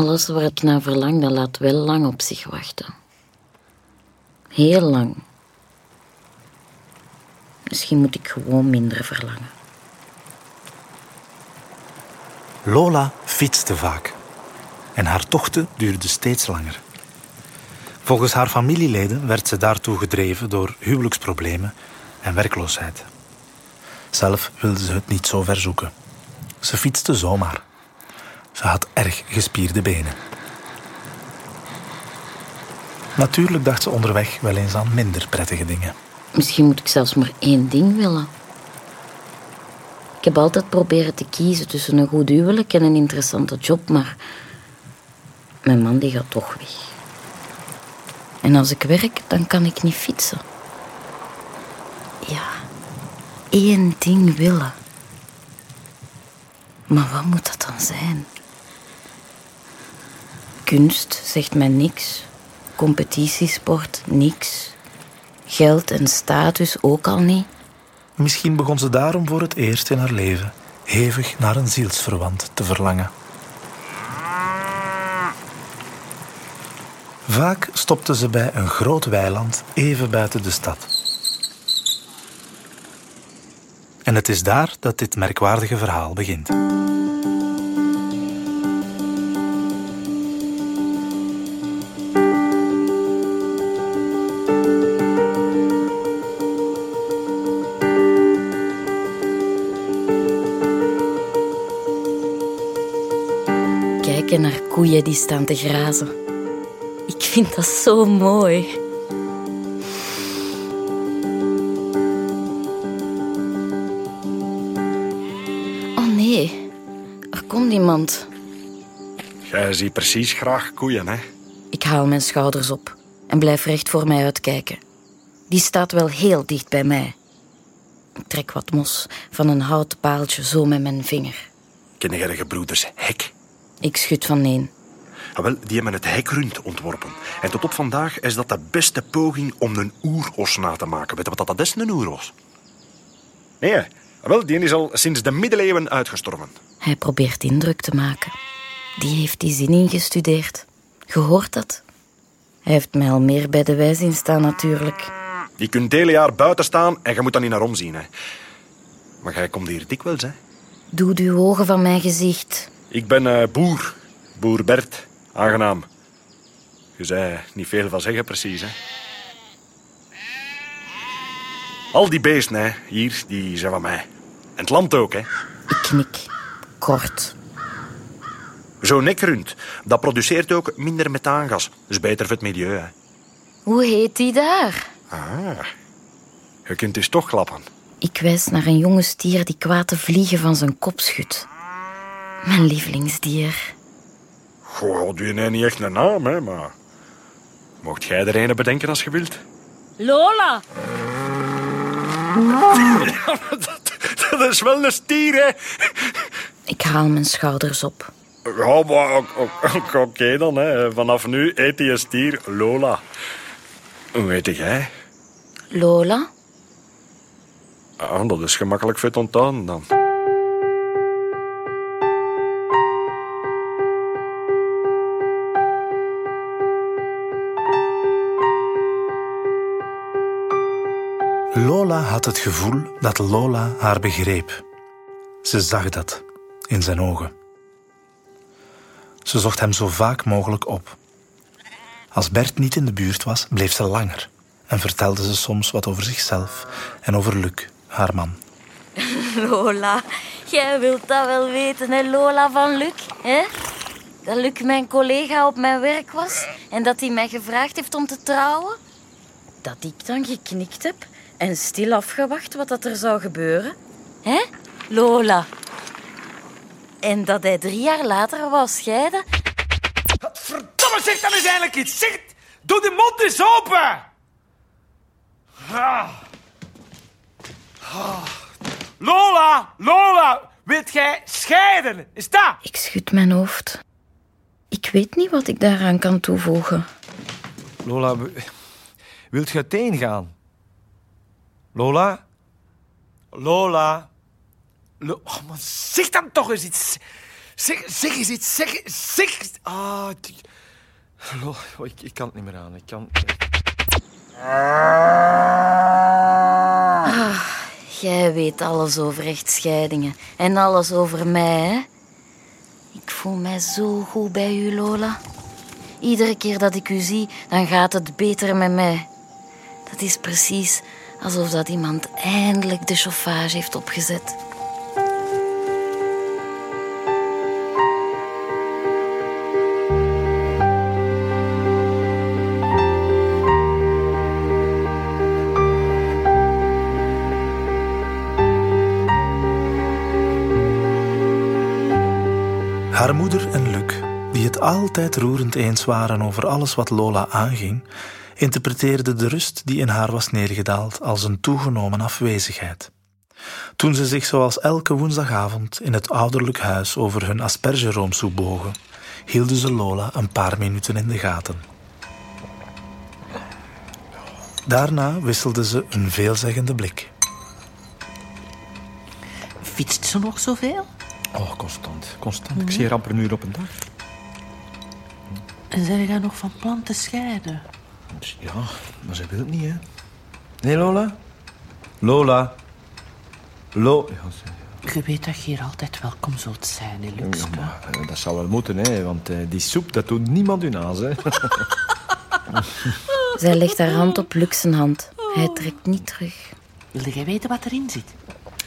Alles waar ik naar verlang, dat laat wel lang op zich wachten. Heel lang. Misschien moet ik gewoon minder verlangen. Lola fietste vaak. En haar tochten duurden steeds langer. Volgens haar familieleden werd ze daartoe gedreven door huwelijksproblemen en werkloosheid. Zelf wilde ze het niet zo ver zoeken. Ze fietste zomaar. Ze had erg gespierde benen. Natuurlijk dacht ze onderweg wel eens aan minder prettige dingen. Misschien moet ik zelfs maar één ding willen. Ik heb altijd proberen te kiezen tussen een goed huwelijk en een interessante job, maar mijn man die gaat toch weg. En als ik werk, dan kan ik niet fietsen. Ja, één ding willen. Maar wat moet dat dan zijn? Kunst zegt mij niks. Competitiesport niks. Geld en status ook al niet. Misschien begon ze daarom voor het eerst in haar leven hevig naar een zielsverwant te verlangen. Vaak stopte ze bij een groot weiland even buiten de stad. En het is daar dat dit merkwaardige verhaal begint. Koeien die staan te grazen. Ik vind dat zo mooi. Oh nee, er komt iemand. Jij ziet precies graag koeien, hè? Ik haal mijn schouders op en blijf recht voor mij uitkijken. Die staat wel heel dicht bij mij. Ik trek wat mos van een houten paaltje zo met mijn vinger. Ken jij de gebroeders Hek? Ik schud van nee. Ah, wel, die hebben het hekrund ontworpen. En tot op vandaag is dat de beste poging om een oeros na te maken. Weet je wat dat is, een oeros? Nee, ah, wel, die is al sinds de middeleeuwen uitgestorven. Hij probeert indruk te maken. Die heeft die zin ingestudeerd. Gehoord dat? Hij heeft mij al meer bij de wijs in staan, natuurlijk. Die kunt het hele jaar buiten staan en je moet dan niet naar omzien. Hè. Maar jij komt hier dikwijls, hè? Doe uw ogen van mijn gezicht. Ik ben eh, boer. Boer Bert. Aangenaam. Je zei niet veel van zeggen, precies, hè? Al die beesten, hè, hier, die zijn van mij. En het land ook, hè. Ik knik. Kort. Zo'n nekrund, dat produceert ook minder methaangas. Dus beter voor het milieu, hè. Hoe heet die daar? Ah, je kunt dus toch klappen. Ik wijs naar een jonge stier die kwaad te vliegen van zijn kop schudt. Mijn lievelingsdier. Goh, die heeft niet echt een naam, hè, maar... Mocht jij er een bedenken als je wilt? Lola! dat, dat is wel een stier, hè. Ik haal mijn schouders op. Ja, maar oké dan, hè. Vanaf nu eet een stier Lola. Hoe heet jij? Lola? Ah, dat is gemakkelijk het onthouden dan. Had het gevoel dat Lola haar begreep. Ze zag dat in zijn ogen. Ze zocht hem zo vaak mogelijk op. Als Bert niet in de buurt was, bleef ze langer en vertelde ze soms wat over zichzelf en over Luc, haar man. Lola, jij wilt dat wel weten, hè, Lola van Luc, hè? Dat Luc mijn collega op mijn werk was en dat hij mij gevraagd heeft om te trouwen. Dat ik dan geknikt heb en stil afgewacht wat dat er zou gebeuren. Hè, Lola? En dat hij drie jaar later wou scheiden. Verdomme, zeg dan eens eindelijk iets. Zeg het. Doe de mond eens open. Ah. Ah. Lola, Lola, wilt jij scheiden? Is dat? Ik schud mijn hoofd. Ik weet niet wat ik daaraan kan toevoegen. Lola, wilt je uiteen gaan? Lola? Lola? Lo oh, man, zeg dan toch eens iets. Zeg, zeg eens iets, zeg, zeg. Ah, die... Oh, ik, ik kan het niet meer aan. Ik kan... Jij weet alles over echtscheidingen en alles over mij, hè? Ik voel mij zo goed bij u, Lola. Iedere keer dat ik u zie, dan gaat het beter met mij. Dat is precies alsof dat iemand eindelijk de chauffage heeft opgezet. Haar moeder en Luc, die het altijd roerend eens waren over alles wat Lola aanging, interpreteerden de rust die in haar was neergedaald als een toegenomen afwezigheid. Toen ze zich zoals elke woensdagavond in het ouderlijk huis over hun aspergeroomsoep bogen, hielden ze Lola een paar minuten in de gaten. Daarna wisselden ze een veelzeggende blik. Fietst ze nog zoveel? Oh, constant. Constant. Ik zie haar amper een uur op een dag. En zijn jij nog van plan te scheiden? Ja, maar ze wil het niet, hè. Nee, Lola? Lola? Lo... Ja, ze- Je weet dat je hier altijd welkom zult zijn, hè, Luxke. ja, maar, eh, dat zou wel moeten, hè. Want eh, die soep, dat doet niemand hun naast, hè. Zij legt haar hand op zijn hand. Hij trekt niet terug. Wilde jij weten wat erin zit?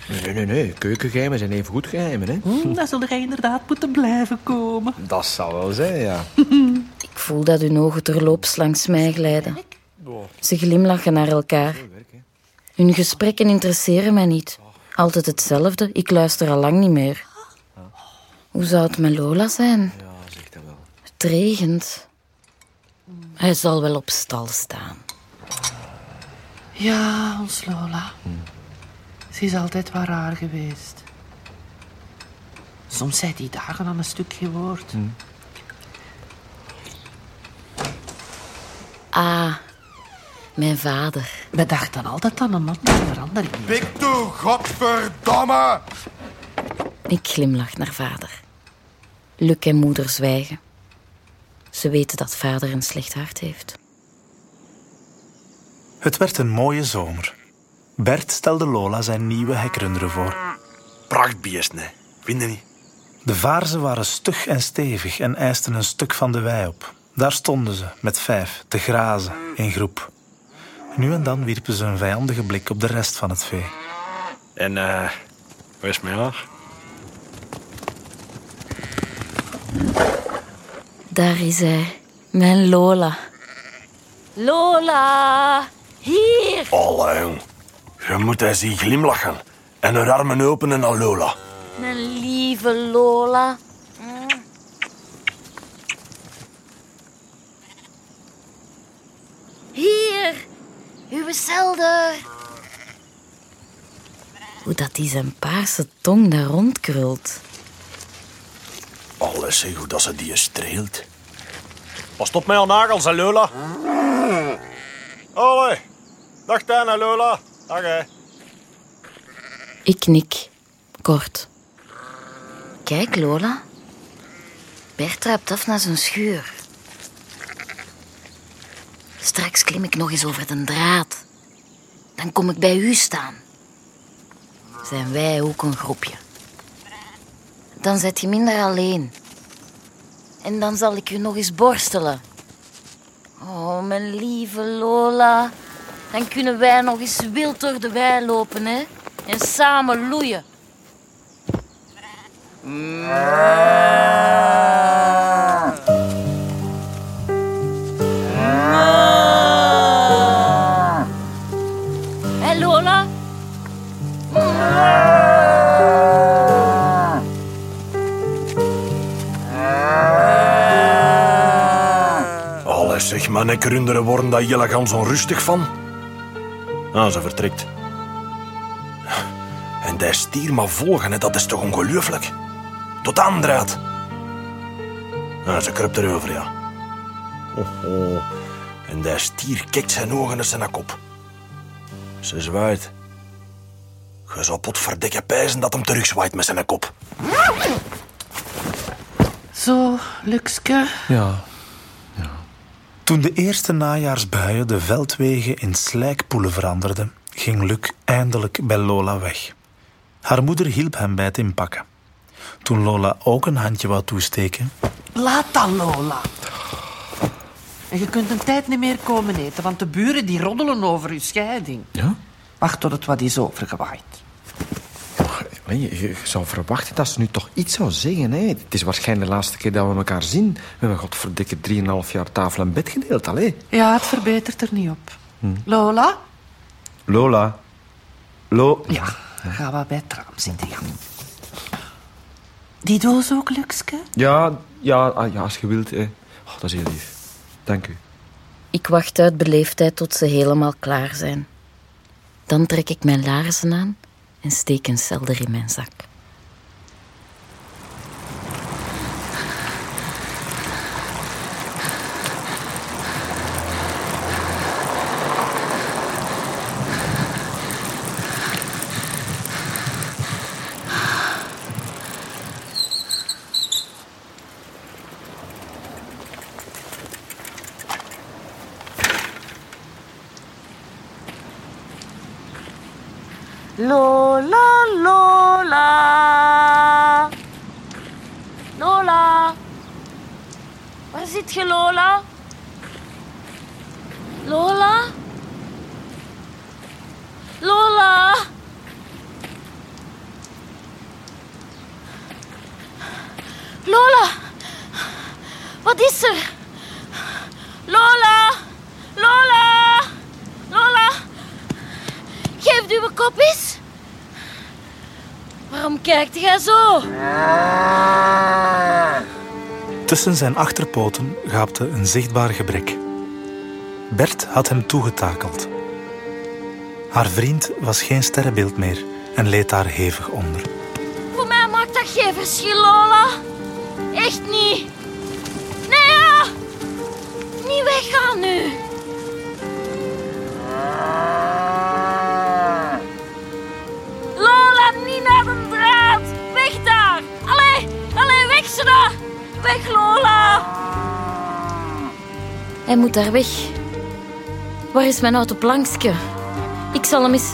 Nee, nee, nee. nee. Keukengeheimen zijn even goed geheimen, hè. Hm, dan zul jij inderdaad moeten blijven komen. Dat zou wel zijn, ja. Ik voel dat hun ogen terloops langs mij glijden. Ze glimlachen naar elkaar. Hun gesprekken interesseren mij niet. Altijd hetzelfde, ik luister al lang niet meer. Hoe zou het met Lola zijn? Ja, zeg dat wel. Het regent. Hij zal wel op stal staan. Ja, ons Lola. Ze is altijd waar raar geweest. Soms zei die dagen aan een stuk geen woord. Ah, mijn vader. We dachten altijd aan een andere verandering. Pik toe, godverdomme. Ik glimlach naar vader. Luc en moeder zwijgen. Ze weten dat vader een slecht hart heeft. Het werd een mooie zomer. Bert stelde Lola zijn nieuwe hekrunderen voor. Prachtbeest, nee. Vind je niet? De vaarzen waren stug en stevig en eisten een stuk van de wei op. Daar stonden ze, met vijf, te grazen, in groep. Nu en dan wierpen ze een vijandige blik op de rest van het vee. En, eh... waar is mijn haar? Daar is hij, mijn Lola. Lola, hier! Alle, jong. Je moet eens zien glimlachen. En haar armen openen naar Lola. Mijn lieve Lola. Mm. Hier, uw zelder. Hoe dat die zijn paarse tong daar rondkrult. Alles, zeg hoe dat ze die streelt. Pas op mij aan nagels, hè, Lola. Allee. Dag, Tijn, Lola. Dag, hè. Ik knik, kort. Kijk, Lola. Bert truipt af naar zijn schuur. Straks klim ik nog eens over de draad. Dan kom ik bij u staan. Zijn wij ook een groepje. Dan zet je minder alleen. En dan zal ik u nog eens borstelen. Oh, mijn lieve Lola. Dan kunnen wij nog eens wild door de wei lopen, hè? En samen loeien. Mijn nekrunderen worden daar jullie gans onrustig van. Ah, ze vertrekt. En die stier maar volgen, hè, dat is toch ongelooflijk? Tot aandraad. Ah, ze kruipt erover, ja. Oh, oh. En die stier kijkt zijn ogen naar zijn kop. Ze zwaait. Je zou potverdikke pijzen dat hem terugzwaait met zijn kop. Zo, Luxke. Ja. Toen de eerste najaarsbuien de veldwegen in slijkpoelen veranderden, ging Luc eindelijk bij Lola weg. Haar moeder hielp hem bij het inpakken. Toen Lola ook een handje wou toesteken, Laat dat, Lola. En je kunt een tijd niet meer komen eten, want de buren die roddelen over uw scheiding. Ja? Wacht tot het wat is overgewaaid. Je, je zou verwachten dat ze nu toch iets zou zeggen. Hè? Het is waarschijnlijk de laatste keer dat we elkaar zien. We hebben godverdikke drieënhalf jaar tafel en bed gedeeld. Allee. Ja, het verbetert er niet op. Lola? Lola. Lo... Ja, ga maar bij het raam zitten, ja. Die doos ook, Luxke? Ja, ja, ah, ja als je wilt. Hè. Oh, dat is heel lief. Dank u. Ik wacht uit beleefdheid tot ze helemaal klaar zijn. Dan trek ik mijn laarzen aan en steek een selder in mijn zak. Lola, Lola. Lola. Waar zit je, Lola? Lola? Lola? Lola? Wat is er? Lola? Lola? Lola? Geef uw kop eens. Waarom kijkt jij zo? Tussen zijn achterpoten gaapte een zichtbaar gebrek. Bert had hem toegetakeld. Haar vriend was geen sterrenbeeld meer en leed daar hevig onder. Voor mij maakt dat geen verschil, Lola. Echt niet. Nee, ja. Niet weggaan nu. Hij moet daar weg. Waar is mijn autoplankske? Ik zal hem eens...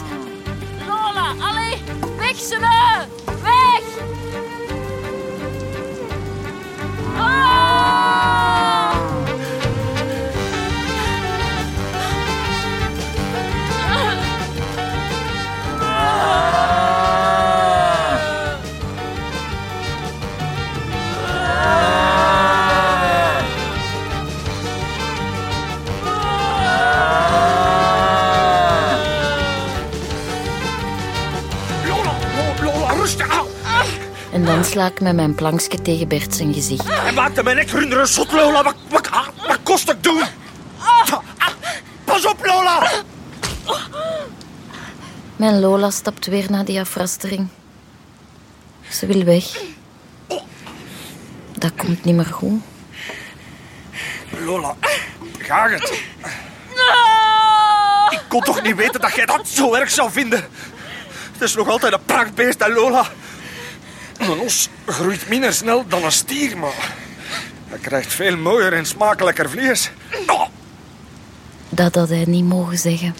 En dan sla ik met mijn plankje tegen Bert zijn gezicht. Hij maakte mijn nek runderen zot, Lola. Wat, wat, wat kost het doen? Ah, Pas op, Lola. Mijn Lola stapt weer naar die afrastering. Ze wil weg. Dat komt niet meer goed. Lola, ga het. Ik kon toch niet weten dat jij dat zo erg zou vinden. Het is nog altijd een prachtbeest, hè, Lola. Een os groeit minder snel dan een stier, maar... Hij krijgt veel mooier en smakelijker vlees. Dat had hij niet mogen zeggen.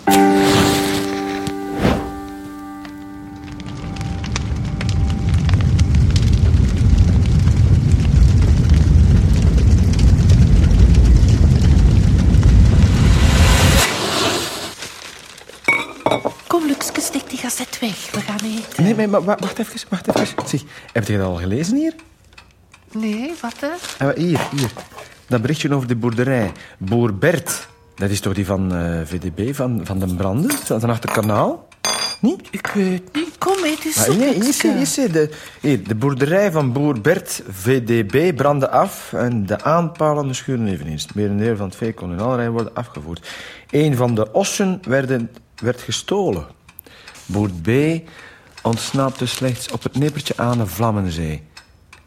Nee, maar wa- wacht even, wacht even. Zeg, heb je dat al gelezen hier? Nee, wat hè? Ah, hier, hier. Dat berichtje over de boerderij. Boer Bert. Dat is toch die van eh, VDB, van, van den Branden? Van van achter kanaal? Niet? Ik weet niet. Kom, eens Ah, op, nee, hier, Luxke. zie- hier, zie, de, hier, de boerderij van boer Bert, VDB, brandde af en de aanpalende schuren eveneens. Het merendeel van het vee kon in allerlei worden afgevoerd. Een van de ossen werden, werd gestolen. Boer B ontsnapte slechts op het nippertje aan de Vlammenzee.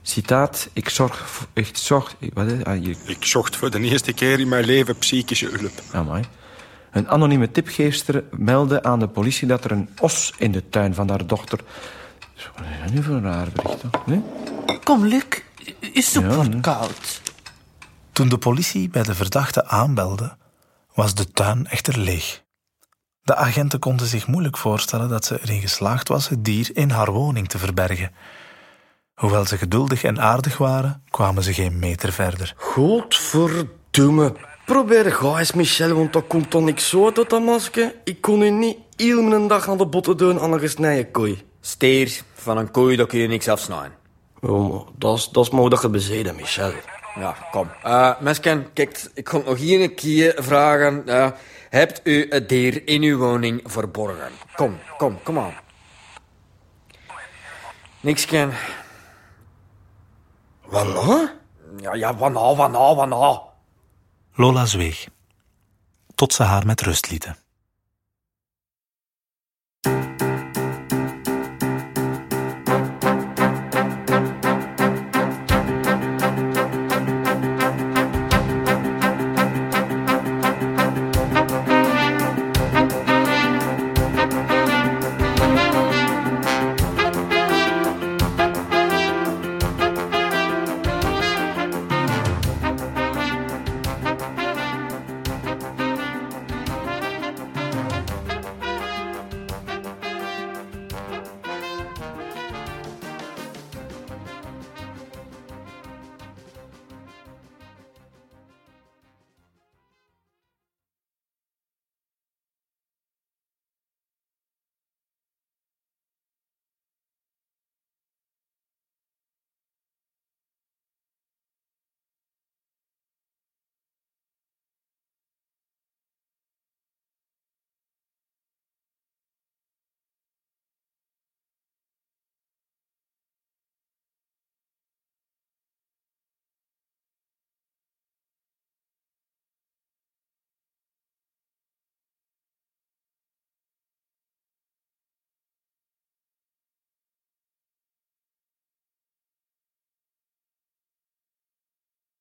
Citaat, ik zorg... Ik zorg... Wat is, ah, hier, Ik zocht voor de eerste keer in mijn leven psychische hulp. Amai. Een anonieme tipgeefster meldde aan de politie dat er een os in de tuin van haar dochter... Wat is dat nu voor een raar bericht, toch? Nee? Kom, Luc. uw soep wordt koud. Toen de politie bij de verdachte aanbelde, was de tuin echter leeg. De agenten konden zich moeilijk voorstellen dat ze erin geslaagd was het dier in haar woning te verbergen. Hoewel ze geduldig en aardig waren, kwamen ze geen meter verder. Godverdomme. Probeer ga eens, Michel, want dat komt dan niks zo uit dat masker. Ik kon u niet heel mijn dag aan de botten doen aan een gesneden kooi. Stier, van een koei, daar kun je niks afsnijden. Oh, dat is, dat is maar dat je bezeden, Michel. Ja, kom. Uh, mesken, kijk, ik kon nog hier een keer vragen. Uh, hebt u het dier in uw woning verborgen? Kom, kom, kom aan. Niks ken. Nou? Ja, ja, wat nou? Lola zweeg, tot ze haar met rust lieten.